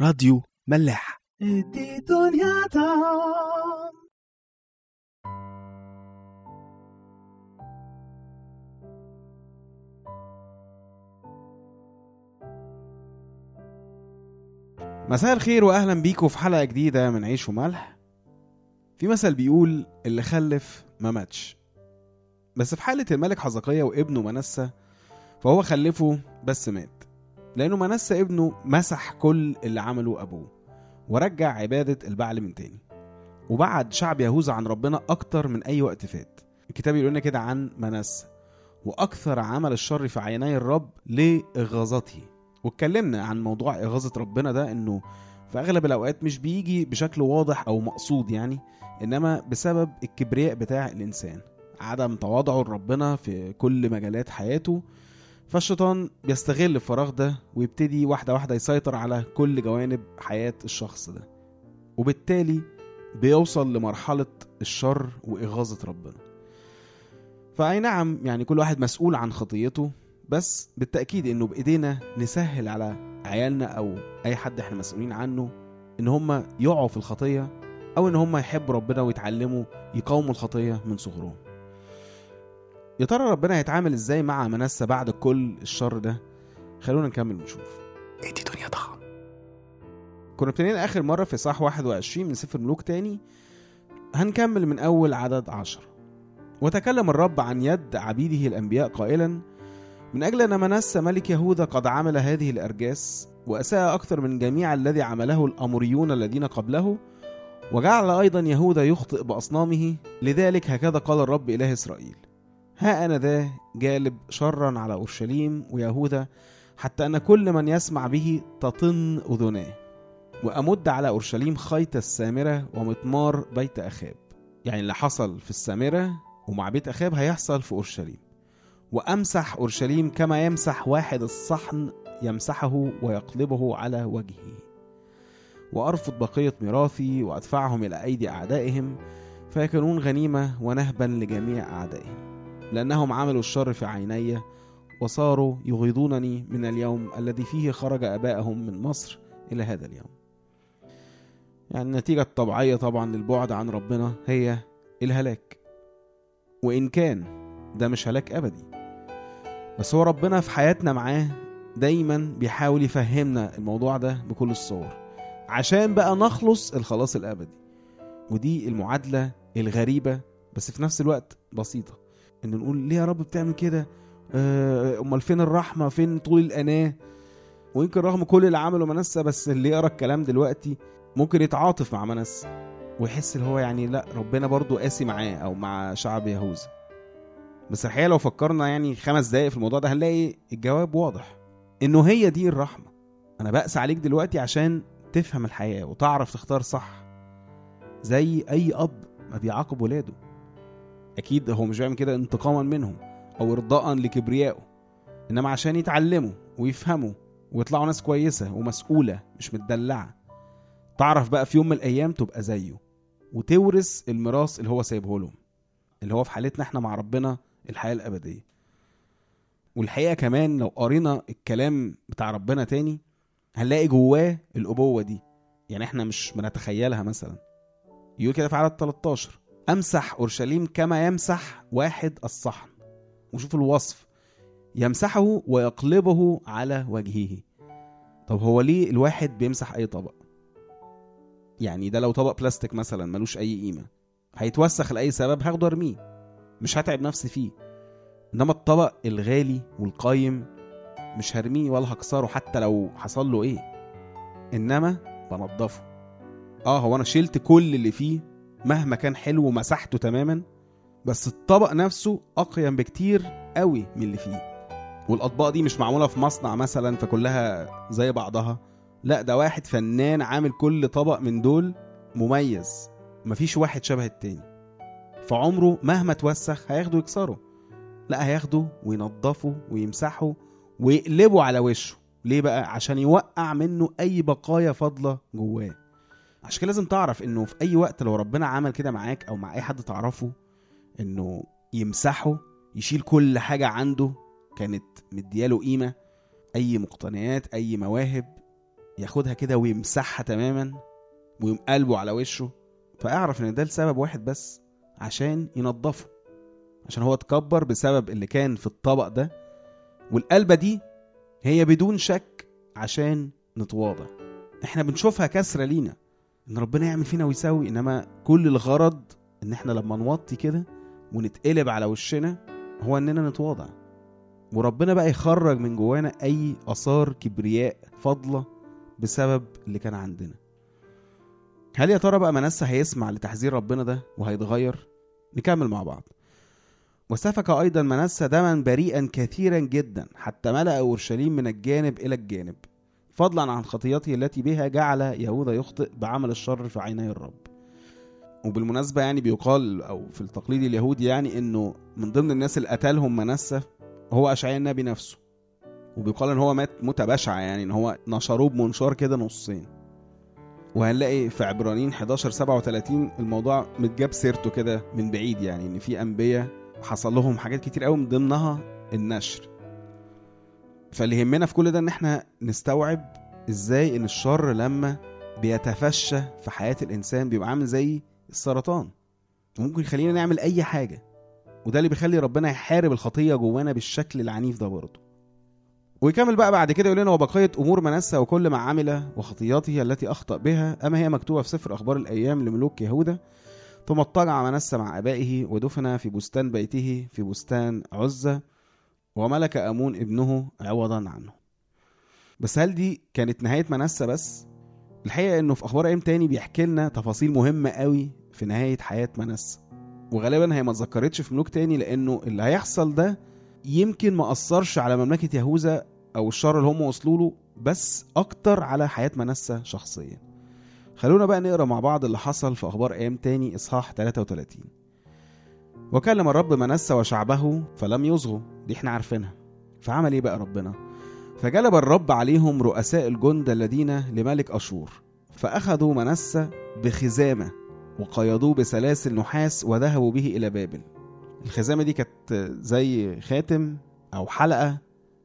راديو ملاح. مساء الخير واهلا بيكم في حلقة جديدة من عيش وملح. في مثل بيقول اللي خلف ما ماتش. بس في حالة الملك حزقية وابنه منسى فهو خلفه بس مات. لأنه منسى ابنه مسح كل اللي عمله ابوه ورجع عبادة البعل من تاني. وبعد شعب يهوذا عن ربنا أكتر من أي وقت فات. الكتاب يقول لنا كده عن منسى وأكثر عمل الشر في عيني الرب لإغاظته. واتكلمنا عن موضوع إغاظة ربنا ده إنه في أغلب الأوقات مش بيجي بشكل واضح أو مقصود يعني إنما بسبب الكبرياء بتاع الإنسان. عدم تواضعه لربنا في كل مجالات حياته فالشيطان بيستغل الفراغ ده ويبتدي واحدة واحدة يسيطر على كل جوانب حياة الشخص ده وبالتالي بيوصل لمرحلة الشر وإغاظة ربنا فأي نعم يعني كل واحد مسؤول عن خطيته بس بالتأكيد إنه بإيدينا نسهل على عيالنا أو أي حد إحنا مسؤولين عنه إن هم يقعوا في الخطية أو إن هم يحبوا ربنا ويتعلموا يقاوموا الخطية من صغرهم. يا ترى ربنا هيتعامل إزاي مع منسى بعد كل الشر ده؟ خلونا نكمل ونشوف. ادي دنيا دام كنا ابتدينا آخر مرة في صح 21 من سفر ملوك تاني هنكمل من أول عدد عشر وتكلم الرب عن يد عبيده الأنبياء قائلا من أجل أن منسى ملك يهوذا قد عمل هذه الأرجاس وأساء أكثر من جميع الذي عمله الأموريون الذين قبله وجعل أيضا يهوذا يخطئ بأصنامه لذلك هكذا قال الرب إله إسرائيل ها أنا ذا جالب شرا على أورشليم ويهوذا حتى أن كل من يسمع به تطن أذناه. وأمد على أورشليم خيط السامرة ومطمار بيت أخاب. يعني اللي حصل في السامرة ومع بيت أخاب هيحصل في أورشليم. وأمسح أورشليم كما يمسح واحد الصحن يمسحه ويقلبه على وجهه. وأرفض بقية ميراثي وأدفعهم إلى أيدي أعدائهم فيكونون غنيمة ونهبا لجميع أعدائهم. لأنهم عملوا الشر في عيني وصاروا يغيظونني من اليوم الذي فيه خرج آبائهم من مصر إلى هذا اليوم. يعني النتيجة الطبيعية طبعا للبعد عن ربنا هي الهلاك. وإن كان ده مش هلاك أبدي. بس هو ربنا في حياتنا معاه دايما بيحاول يفهمنا الموضوع ده بكل الصور. عشان بقى نخلص الخلاص الأبدي. ودي المعادلة الغريبة بس في نفس الوقت بسيطة. إن نقول ليه يا رب بتعمل كده؟ آه، أمال فين الرحمة؟ فين طول الأناة؟ ويمكن رغم كل اللي عمله منسى بس اللي يقرأ الكلام دلوقتي ممكن يتعاطف مع منسى ويحس اللي هو يعني لأ ربنا برضو قاسي معاه أو مع شعب يهوذا. بس الحقيقة لو فكرنا يعني خمس دقايق في الموضوع ده هنلاقي الجواب واضح. إنه هي دي الرحمة. أنا بقسى عليك دلوقتي عشان تفهم الحياة وتعرف تختار صح زي أي أب ما بيعاقب ولاده. أكيد هو مش بيعمل كده انتقاما منهم أو إرضاء لكبريائه إنما عشان يتعلموا ويفهموا ويطلعوا ناس كويسة ومسؤولة مش متدلعة. تعرف بقى في يوم من الأيام تبقى زيه وتورث الميراث اللي هو سايبه لهم اللي هو في حالتنا إحنا مع ربنا الحياة الأبدية. والحقيقة كمان لو قرينا الكلام بتاع ربنا تاني هنلاقي جواه الأبوة دي يعني إحنا مش بنتخيلها مثلا. يقول كده في عدد 13 أمسح أورشليم كما يمسح واحد الصحن. وشوف الوصف. يمسحه ويقلبه على وجهه. طب هو ليه الواحد بيمسح أي طبق؟ يعني ده لو طبق بلاستيك مثلا ملوش أي قيمة هيتوسخ لأي سبب هاخده أرميه. مش هتعب نفسي فيه. إنما الطبق الغالي والقايم مش هرميه ولا هكسره حتى لو حصل له إيه. إنما بنضفه. آه هو أنا شلت كل اللي فيه مهما كان حلو ومسحته تماما بس الطبق نفسه أقيم بكتير قوي من اللي فيه. والأطباق دي مش معمولة في مصنع مثلا فكلها زي بعضها. لا ده واحد فنان عامل كل طبق من دول مميز. مفيش واحد شبه التاني. فعمره مهما توسخ هياخده يكسره. لا هياخده وينضفه ويمسحه ويقلبه على وشه. ليه بقى؟ عشان يوقع منه أي بقايا فاضله جواه. عشان كده لازم تعرف إنه في أي وقت لو ربنا عمل كده معاك أو مع أي حد تعرفه إنه يمسحه يشيل كل حاجة عنده كانت مدياله قيمة أي مقتنيات أي مواهب ياخدها كده ويمسحها تماما ويقوم قلبه على وشه. فاعرف إن ده لسبب واحد بس عشان ينضفه عشان هو اتكبر بسبب اللي كان في الطبق ده. والقلبة دي هي بدون شك عشان نتواضع. إحنا بنشوفها كسرة لينا. إن ربنا يعمل فينا ويسوي إنما كل الغرض إن إحنا لما نوطي كده ونتقلب على وشنا هو إننا نتواضع. وربنا بقى يخرج من جوانا أي آثار كبرياء فضلة بسبب اللي كان عندنا. هل يا ترى بقى منسى هيسمع لتحذير ربنا ده وهيتغير؟ نكمل مع بعض. وسفك أيضا منسى دما بريئا كثيرا جدا حتى ملأ أورشليم من الجانب إلى الجانب. فضلا عن خطيته التي بها جعل يهوذا يخطئ بعمل الشر في عيني الرب. وبالمناسبة يعني بيقال أو في التقليد اليهودي يعني إنه من ضمن الناس اللي قتلهم منسى هو أشعياء النبي نفسه. وبيقال إن هو مات موتة بشعة يعني إن هو نشروه بمنشار كده نصين. وهنلاقي في عبرانيين 11 37 الموضوع متجاب سيرته كده من بعيد يعني إن في أنبياء حصل لهم حاجات كتير قوي من ضمنها النشر. فاللي يهمنا في كل ده إن إحنا نستوعب إزاي إن الشر لما بيتفشى في حياة الإنسان بيبقى عامل زي السرطان. وممكن يخلينا نعمل أي حاجة. وده اللي بيخلي ربنا يحارب الخطية جوانا بالشكل العنيف ده برضه. ويكمل بقى بعد كده يقول لنا وبقيه أمور منسى وكل ما عمل وخطياته التي أخطأ بها. أما هي مكتوبة في سفر أخبار الأيام لملوك يهوذا. ثم اضطجع منسى مع آبائه ودفن في بستان بيته في بستان عزة. وملك أمون ابنه عوضا عنه. بس هل دي كانت نهاية منسى بس؟ الحقيقة إنه في أخبار أيام تاني بيحكي لنا تفاصيل مهمة قوي في نهاية حياة منسى وغالبا هي ما اتذكرتش في ملوك تاني لأنه اللي هيحصل ده يمكن ما أثرش على مملكة يهوذا أو الشر اللي هم وصلوا له بس أكتر على حياة منسى شخصيا. خلونا بقى نقرأ مع بعض اللي حصل في أخبار أيام تاني إصحاح 33 وكلم الرب منسى وشعبه فلم يصغوا. دي إحنا عارفينها. فعمل إيه بقى ربنا؟ فجلب الرب عليهم رؤساء الجند الذين لملك أشور فأخذوا منسى بخزامة وقيدوه بسلاسل نحاس وذهبوا به إلى بابل. الخزامة دي كانت زي خاتم أو حلقة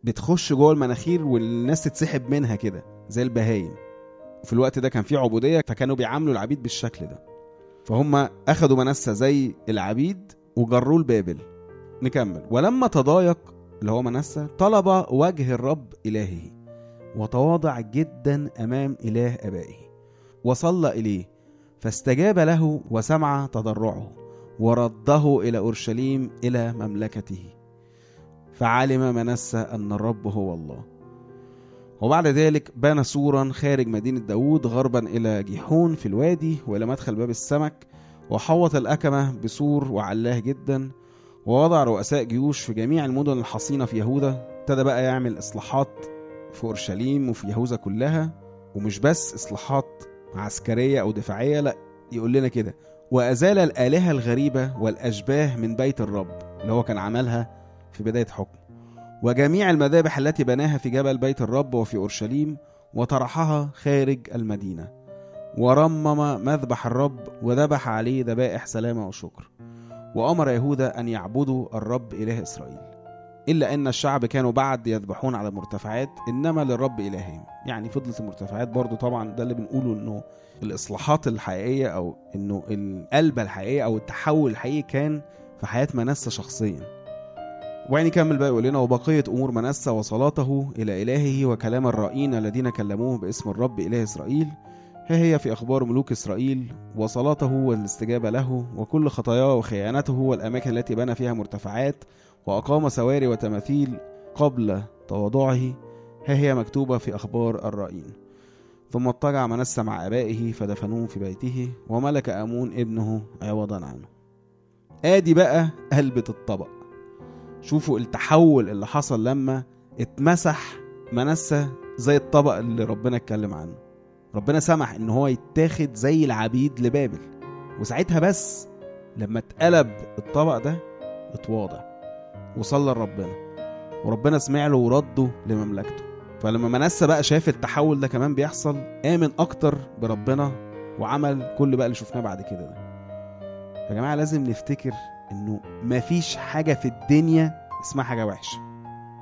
بتخش جوه المناخير والناس تتسحب منها كده زي البهايم. وفي الوقت ده كان في عبودية فكانوا بيعاملوا العبيد بالشكل ده. فهم أخذوا منسى زي العبيد وجروه لبابل. نكمل. ولما تضايق اللي هو منسى طلب وجه الرب إلهه وتواضع جدا أمام إله آبائه وصلى إليه فاستجاب له وسمع تضرعه ورده إلى أورشليم إلى مملكته. فعلم منسى أن الرب هو الله. وبعد ذلك بنى سورا خارج مدينة داود غربا إلى جيحون في الوادي وإلى مدخل باب السمك وحوط الأكمة بسور وعلاه جدا ووضع رؤساء جيوش في جميع المدن الحصينة في يهوذا ابتدى بقى يعمل إصلاحات في أورشليم وفي يهوذا كلها ومش بس إصلاحات عسكرية أو دفاعية لأ يقول لنا كده. وأزال الآلهة الغريبة والأشباه من بيت الرب اللي هو كان عملها في بداية حكمه وجميع المذابح التي بناها في جبل بيت الرب وفي أورشليم وطرحها خارج المدينة. ورمم مذبح الرب وذبح عليه ذبائح سلامة وشكر. وأمر يهوذا أن يعبدوا الرب إله إسرائيل. إلا أن الشعب كانوا بعد يذبحون على المرتفعات إنما للرب إلههم. يعني فضلت المرتفعات برضو طبعا ده اللي بنقوله إنه الإصلاحات الحقيقية أو إنه القلبة الحقيقية أو التحول الحقيقي كان في حياة منسى شخصيا. وبعدين يكمل بقى يقول لنا وبقية أمور منسى وصلاته إلى إلهه وكلام الرائين الذين كلموه باسم الرب إله إسرائيل. ها هي في أخبار ملوك إسرائيل وصلاته والاستجابة له وكل خطاياه وخيانته والأماكن التي بنى فيها مرتفعات وأقام سواري وتماثيل قبل تواضعه ها هي مكتوبة في أخبار الرائين ثم اضطجع منسى مع آبائه فدفنوه في بيته وملك أمون ابنه عوضا عنه. آدي بقى قلبة الطبق. شوفوا التحول اللي حصل لما اتمسح منسى زي الطبق اللي ربنا اتكلم عنه. ربنا سمح إن هو يتاخد زي العبيد لبابل. وساعتها بس لما اتقلب الطبق ده اتواضع وصلى لربنا. وربنا سمع له ورده لمملكته. فلما منسى بقى شاف التحول ده كمان بيحصل آمن أكتر بربنا وعمل كل بقى اللي شفناه بعد كده ده. يا جماعة لازم نفتكر إنه مفيش حاجة في الدنيا اسمها حاجة وحشة.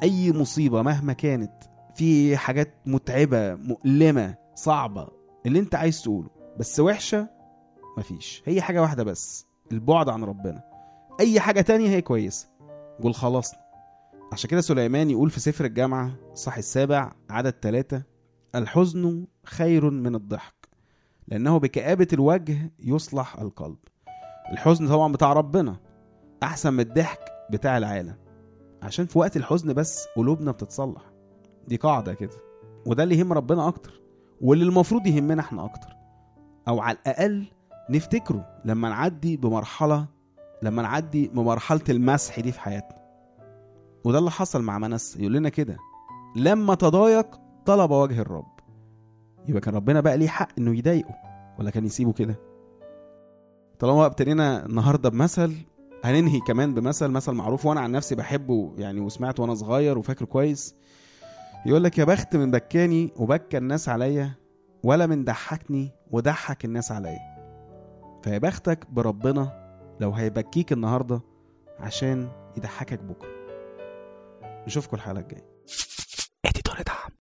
أي مصيبة مهما كانت في حاجات متعبة مؤلمة صعبة اللي انت عايز تقوله بس وحشة مفيش. هي حاجة واحدة بس البعد عن ربنا. أي حاجة تانية هي كويسة. قول خلصنا عشان كده سليمان يقول في سفر الجامعة صح السابع عدد ثلاثة الحزن خير من الضحك لأنه بكآبة الوجه يصلح القلب. الحزن طبعا بتاع ربنا أحسن من الضحك بتاع العالم. عشان في وقت الحزن بس قلوبنا بتتصلح. دي قاعدة كده. وده اللي يهم ربنا أكتر. واللي المفروض يهمنا إحنا أكتر. أو على الأقل نفتكره لما نعدي بمرحلة لما نعدي بمرحلة المسح دي في حياتنا. وده اللي حصل مع منس يقول لنا كده لما تضايق طلب وجه الرب. يبقى كان ربنا بقى ليه حق إنه يضايقه ولا كان يسيبه كده؟ طالما بقى ابتدينا النهارده بمثل هننهي كمان بمثل مثل معروف وأنا عن نفسي بحبه يعني وسمعته وأنا صغير وفاكره كويس. يقول لك يا بخت من بكاني وبكى الناس عليا ولا من ضحكني وضحك الناس عليا. فيا بختك بربنا لو هيبكيك النهارده عشان يضحكك بكرة. نشوفكم الحلقة الجاية.